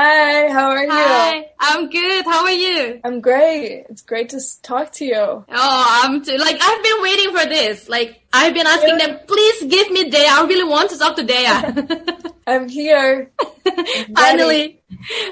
Hi, how are you? Hi, I'm good. How are you? I'm great. It's great to talk to you. Oh, I'm too, like I've been waiting for this. Like I've been asking them, please give me Daya. I really want to talk to Daya. I'm here. Finally.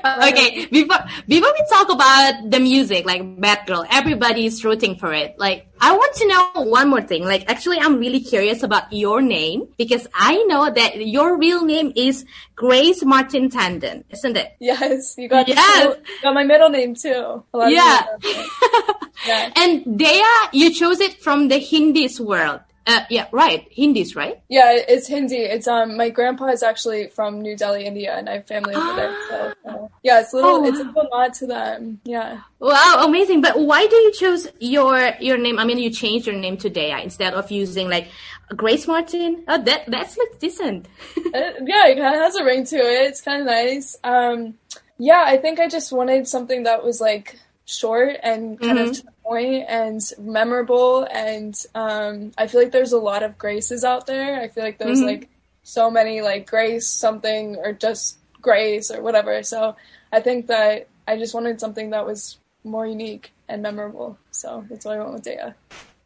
Uh-huh. Okay, before before we talk about the music, like Bad Girl, everybody's rooting for it. Like I want to know one more thing. Like actually, I'm really curious about your name because I know that your real name is Grace Martin Tandon, isn't it? Yes, you got Yes. you got my middle name too. A lot of Yeah. people know that. Yeah. And Daya, you chose it from the Hindis world. Uh, yeah, right. Hindis, right? Yeah, it's Hindi. It's um my grandpa is actually from New Delhi, India, and I have family over there. So uh, yeah, it's a little Oh, it's a little nod to them. Yeah. Wow, amazing. But why do you choose your your name? I mean, you changed your name to Daya instead of using like Grace Martin. Oh, that that's looks decent. It- yeah, it kind of has a ring to it. It's kind of nice. Um, yeah, I think I just wanted something that was like short and kind of to the point and memorable. And um, I feel like there's a lot of Graces out there. I feel like there's Mhm. like so many like Grace something or just Grace or whatever. So I think that I just wanted something that was more unique and memorable. So that's why I went with Daya.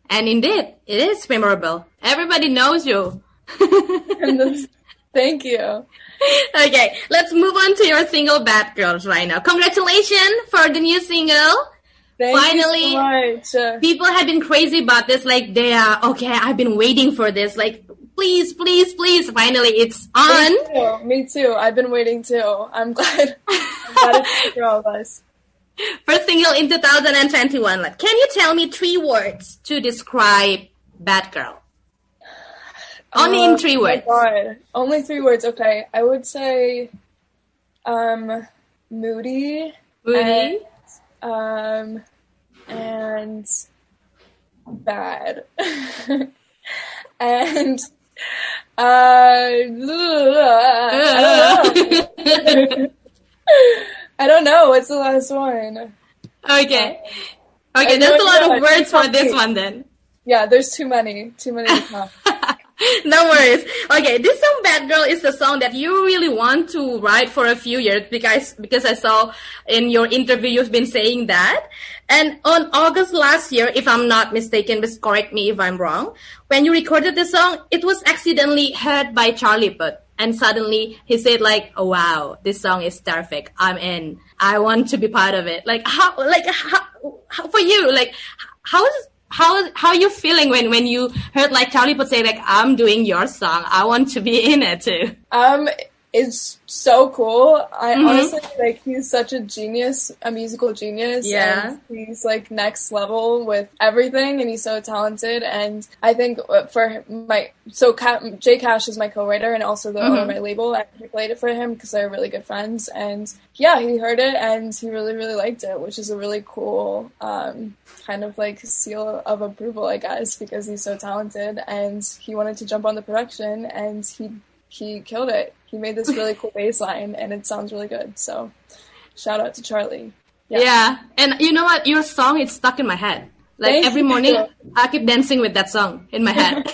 And indeed, it is memorable. Everybody knows you. And this, thank you. okay, let's move on to your single Bad Girls right now. Congratulations for the new single. Thank Finally. you so People have been crazy about this. Like they are okay. I've been waiting for this. Like please, please, please. Finally, it's on. Me too. Me too. I've been waiting too. I'm glad. I'm glad it's for all of us. First single in 2021. Like, can you tell me three words to describe Bad Girl? Only in Uh, three oh words. God. Only three words. Okay. I would say, um, moody, Moody. um, and bad, and uh, I don't know. I don't know. What's the last one? okay. Okay, there's a lot of words for this one then. Yeah, there's too many. Too many to. no worries. Okay, this song "Bad Girl" is the song that you really want to write for a few years because because I saw in your interview you've been saying that. And on August last year, if I'm not mistaken, just correct me if I'm wrong. When you recorded the song, it was accidentally heard by Charlie Puth, and suddenly he said like, "Oh wow, this song is terrific. I'm in. I want to be part of it." Like how, like how, how for you, like how is how how you feeling when when you heard like Charlie Puth say like I'm doing your song, I want to be in it too. Um, it's so cool. I Mhm. honestly like he's such a genius, a musical genius. Yeah. and he's like next level with everything, and he's so talented. And I think uh, for my so Ca- Jay Cash is my co-writer and also the owner of Mhm. my label. I played it for him because they're really good friends, and yeah, he heard it and he really really liked it, which is a really cool um kind of like seal of approval, I guess, because he's so talented and he wanted to jump on the production and he he killed it. He made this really cool bass line and it sounds really good. So shout out to Charlie. Yeah. and you know what? Your song is stuck in my head. Like Thank every you. morning, I keep dancing with that song in my head.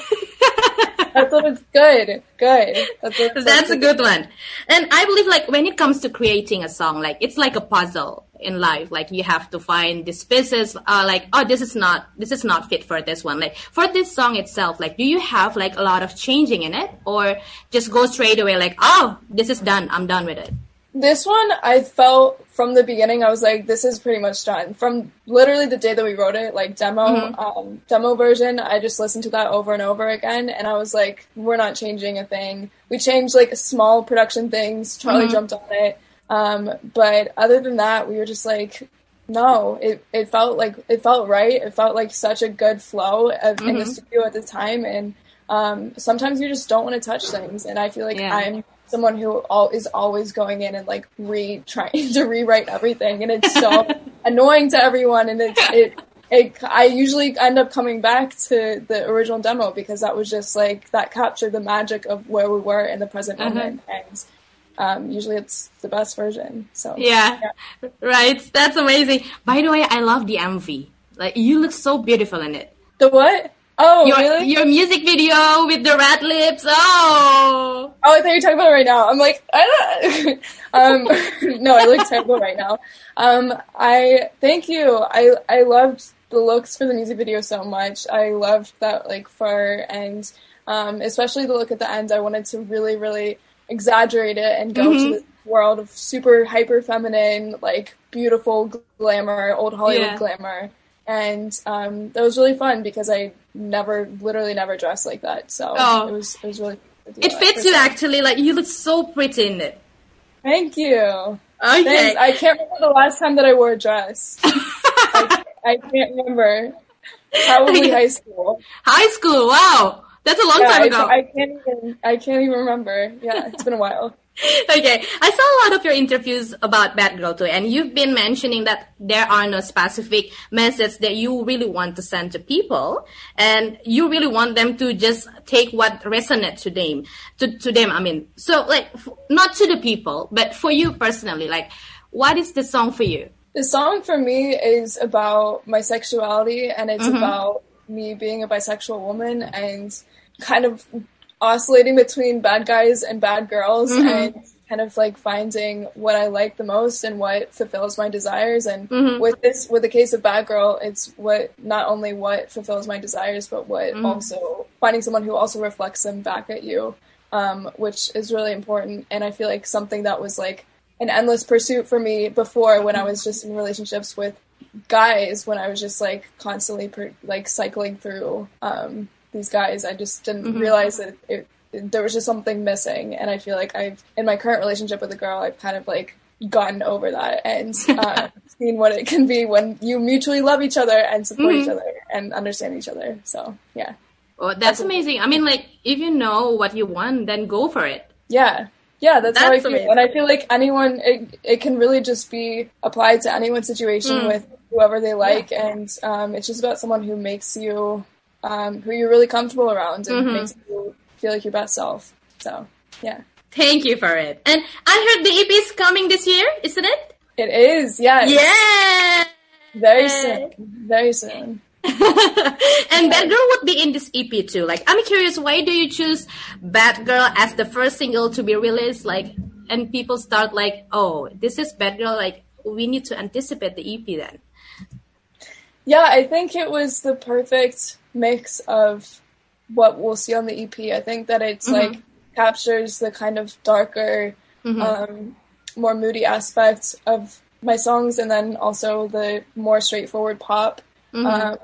That's what it's good. Good. That's That's a good one. And I believe like when it comes to creating a song, like it's like a puzzle in life. Like you have to find these pieces, uh, like, oh, this is not, this is not fit for this one. Like for this song itself, like do you have like a lot of changing in it or just go straight away like, oh, this is done. I'm done with it. This one, I felt from the beginning, I was like, this is pretty much done. From literally the day that we wrote it, like demo, Mhm. um, demo version, I just listened to that over and over again, and I was like, we're not changing a thing. We changed like small production things. Charlie Mhm. jumped on it, um, but other than that, we were just like, no, it it felt like it felt right. It felt like such a good flow of, in the Mhm. studio at the time, and um, sometimes you just don't want to touch things, and I feel like Yeah. I'm someone who all, is always going in and like re trying to rewrite everything, and it's so annoying to everyone. And it's it, it I usually end up coming back to the original demo because that was just like that captured the magic of where we were in the present Uh-huh. moment, and um, usually it's the best version. So Yeah. Right. That's amazing. By the way, I love the MV. Like you look so beautiful in it. the what? Oh, your, really? Your music video with the red lips. Oh. Oh, I thought you were talking about it right now. I'm like, I don't. um, no, I look terrible right now. Um, I thank you. I I loved the looks for the music video so much. I loved that like fur and um, especially the look at the end. I wanted to really, really exaggerate it and go Mhm. to the world of super hyper feminine, like beautiful glamour, old Hollywood Yeah. glamour. And um, that was really fun because I never, literally never dressed like that. So Oh. it was it was really. fun It fits you actually. Like you look so pretty in it. Thank you. Okay. Thanks. I can't remember the last time that I wore a dress. I, I can't remember. Probably high school. High school. Wow. That's a long Yeah, time ago. I can't even. I can't even remember. Yeah, it's been a while. okay. I saw a lot of your interviews about Bad Girl too, and you've been mentioning that there are no specific messages that you really want to send to people, and you really want them to just take what resonates to them. To, to them, I mean. So, like, f- not to the people, but for you personally, like, what is the song for you? The song for me is about my sexuality, and it's Mhm. about me being a bisexual woman and kind of oscillating between bad guys and bad girls, Mhm. and kind of like finding what I like the most and what fulfills my desires. And Mhm. with this, with the case of Bad Girl, it's what not only what fulfills my desires, but what Mhm. also finding someone who also reflects them back at you, um, which is really important. And I feel like something that was like an endless pursuit for me before when I was just in relationships with guys when I was just like constantly per- like cycling through um, these guys. I just didn't Mhm. realize that it, there was just something missing, and I feel like I've in my current relationship with a girl, I've kind of like gotten over that and uh, seen what it can be when you mutually love each other and support each Mhm. other and understand each other. So yeah, Oh, that's amazing. I mean, like, if you know what you want, then go for it. yeah. Yeah, that's, how I feel, amazing. and I feel like anyone, it, it can really just be applied to anyone's situation Mm. with whoever they like, and um, it's just about someone who makes you, um, who you're really comfortable around, and Mhm. makes you feel like your best self. So yeah, Thank you for it. And I heard the EP is coming this year, isn't it? it is. Yes, Yeah. very soon, very soon. and Bad Girl would be in this EP too. Like, I'm curious, why do you choose Bad Girl as the first single to be released? Like, and people start like, oh, this is Bad Girl. Like, we need to anticipate the EP then. Yeah, I think it was the perfect mix of what we'll see on the EP. I think that it's Mhm. like captures the kind of darker, Mhm. um, more moody aspects of my songs, and then also the more straightforward pop. Mhm. Um,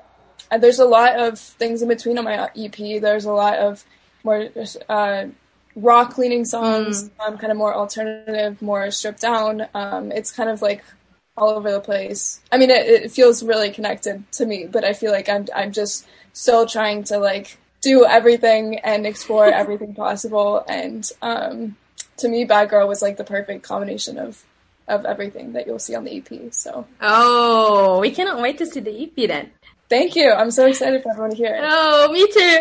and there's a lot of things in between on my EP. There's a lot of more uh, rock leaning songs, um, kind of more alternative, more stripped down. Um, it's kind of like all over the place. I mean, it, it feels really connected to me, but I feel like I'm I'm just still trying to like do everything and explore everything possible. And um, to me, Bad Girl was like the perfect combination of of everything that you'll see on the EP. So Oh, we cannot wait to see the EP then. Thank you. I'm so excited for everyone to hear it. Oh, me too.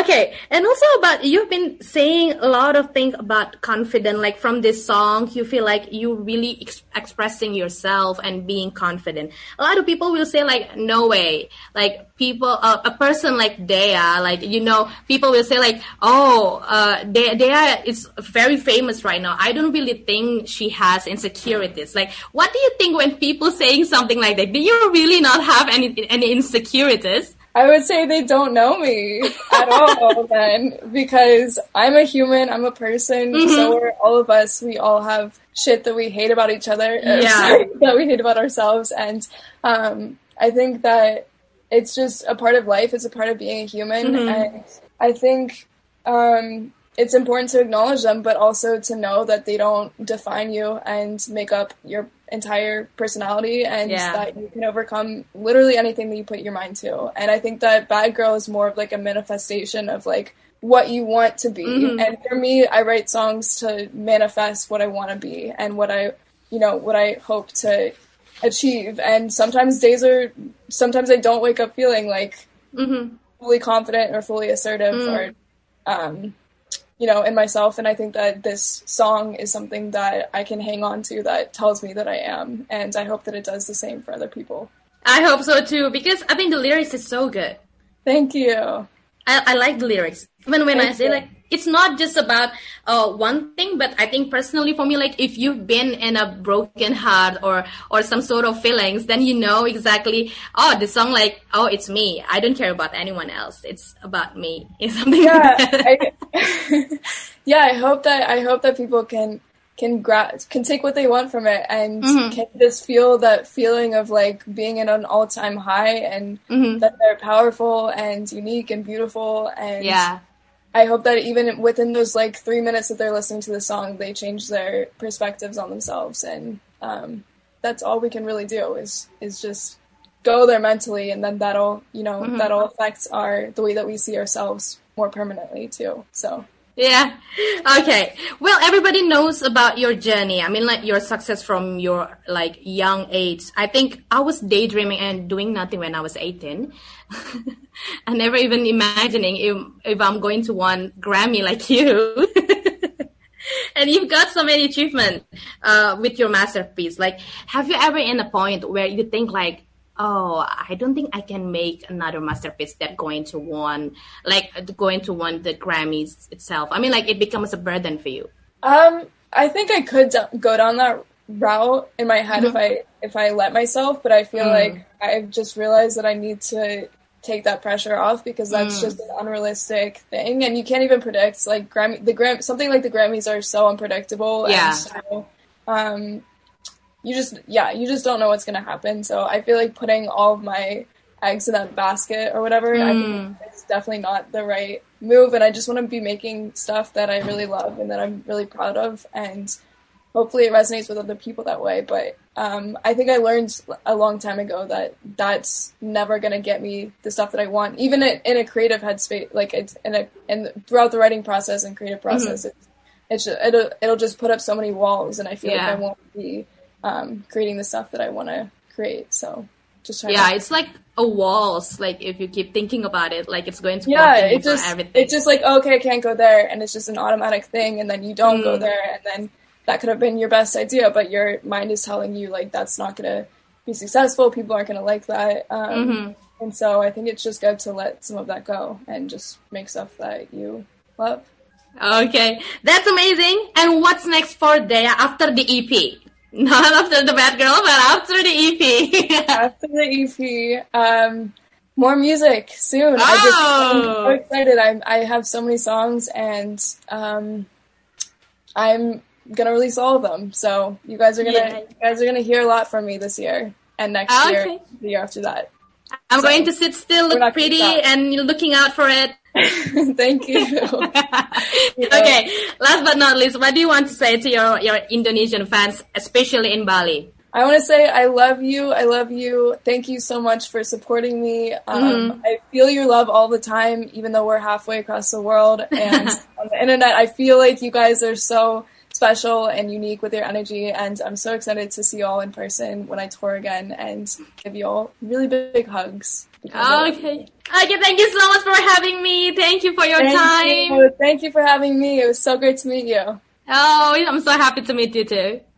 Okay, and also about you've been saying a lot of things about confident. Like from this song, you feel like you really ex- expressing yourself and being confident. A lot of people will say like, no way. Like people, uh, a person like Dea, like you know, people will say like, oh, uh, Dea, Dea is very famous right now. I don't really think she has insecurities. Like, what do you think when people saying something like that? Do you really not have any any insecurities? I would say they don't know me at all then because I'm a human, I'm a person, Mhm. so are all of us. We all have shit that we hate about each other, Yeah. sorry, that we hate about ourselves. And um, I think that it's just a part of life, it's a part of being a human. Mhm. And I think um, it's important to acknowledge them, but also to know that they don't define you and make up your entire personality and Yeah. that you can overcome literally anything that you put your mind to. And I think that Bad Girl is more of like a manifestation of like what you want to be. Mhm. And for me, I write songs to manifest what I want to be and what I, you know, what I hope to achieve. And sometimes days are, sometimes I don't wake up feeling like Mm-hmm. fully confident or fully assertive Mm. or um you know in myself and i think that this song is something that i can hang on to that tells me that i am and i hope that it does the same for other people I hope so too, because I think the lyrics is so good. thank you I, I like the lyrics. Even when Thank I say you. like it's not just about uh, one thing, but I think personally for me, like if you've been in a broken heart or or some sort of feelings, then you know exactly. Oh, the song like oh, it's me. I don't care about anyone else. It's about me. It's something yeah, like. I, yeah. I hope that I hope that people can can gra- can take what they want from it and Mhm. can just feel that feeling of like being in an all time high and Mhm. that they're powerful and unique and beautiful and Yeah. I hope that even within those like three minutes that they're listening to the song, they change their perspectives on themselves, and um, that's all we can really do is is just go there mentally, and then that'll you know Mhm. that'll affect our the way that we see ourselves more permanently too. So Yeah. Okay. Well, everybody knows about your journey. I mean, like your success from your like young age. I think I was daydreaming and doing nothing when I was 18. I never even imagining if, if I'm going to won Grammy like you. and you've got so many achievements uh, with your masterpiece. Like, have you ever in a point where you think like, oh, I don't think I can make another masterpiece that going to win, like going to won the Grammys itself. I mean, like it becomes a burden for you. um, I think I could go down that route in my head if I if I let myself, but I feel Mm. like I've just realized that I need to take that pressure off because that's Mm. just an unrealistic thing and you can't even predict like Grammy the Gram something like the Grammys are so unpredictable Yeah. and so um you just yeah you just don't know what's gonna happen. So I feel like putting all of my eggs in that basket or whatever I Mm. think it's definitely not the right move. And I just want to be making stuff that I really love and that I'm really proud of. And hopefully it resonates with other people that way. But um, I think I learned a long time ago that that's never gonna get me the stuff that I want. Even in, in a creative headspace like it's in a and throughout the writing process and creative process it's, it's it'll, it'll just put up so many walls and I feel Yeah. like I won't be um, creating the stuff that I want to create so just trying Yeah, to it's like a walls. Like if you keep thinking about it, like it's going to yeah it just everything. it's just like okay i can't go there and it's just an automatic thing and then you don't go Mm. there and then that could have been your best idea but your mind is telling you like that's not gonna be successful people aren't gonna like that um, Mhm. and so i think it's just good to let some of that go and just make stuff that you love Okay, that's amazing. And what's next for Daya after the EP? Not after the Bad Girl, but after the EP. after the ep um more music soon i just i'm so Oh. excited i'm i have so many songs and um i'm gonna release all of them so you guys are gonna Yay. you guys are gonna hear a lot from me this year and next year the year after that I'm So, going to sit still, look pretty, and you're looking out for it. thank you okay, last but not least, what do you want to say to your, your Indonesian fans, especially in Bali? I want to say I love you. I love you. Thank you so much for supporting me. Um, Mhm. I feel your love all the time, even though we're halfway across the world. And on the internet, I feel like you guys are so special and unique with your energy. And I'm so excited to see you all in person when I tour again and give you all really big hugs. Because I love you. Okay. Okay, thank you so much for having me. Thank you for your Thank time. you. Thank you for having me. It was so great to meet you. Oh, I'm so happy to meet you too.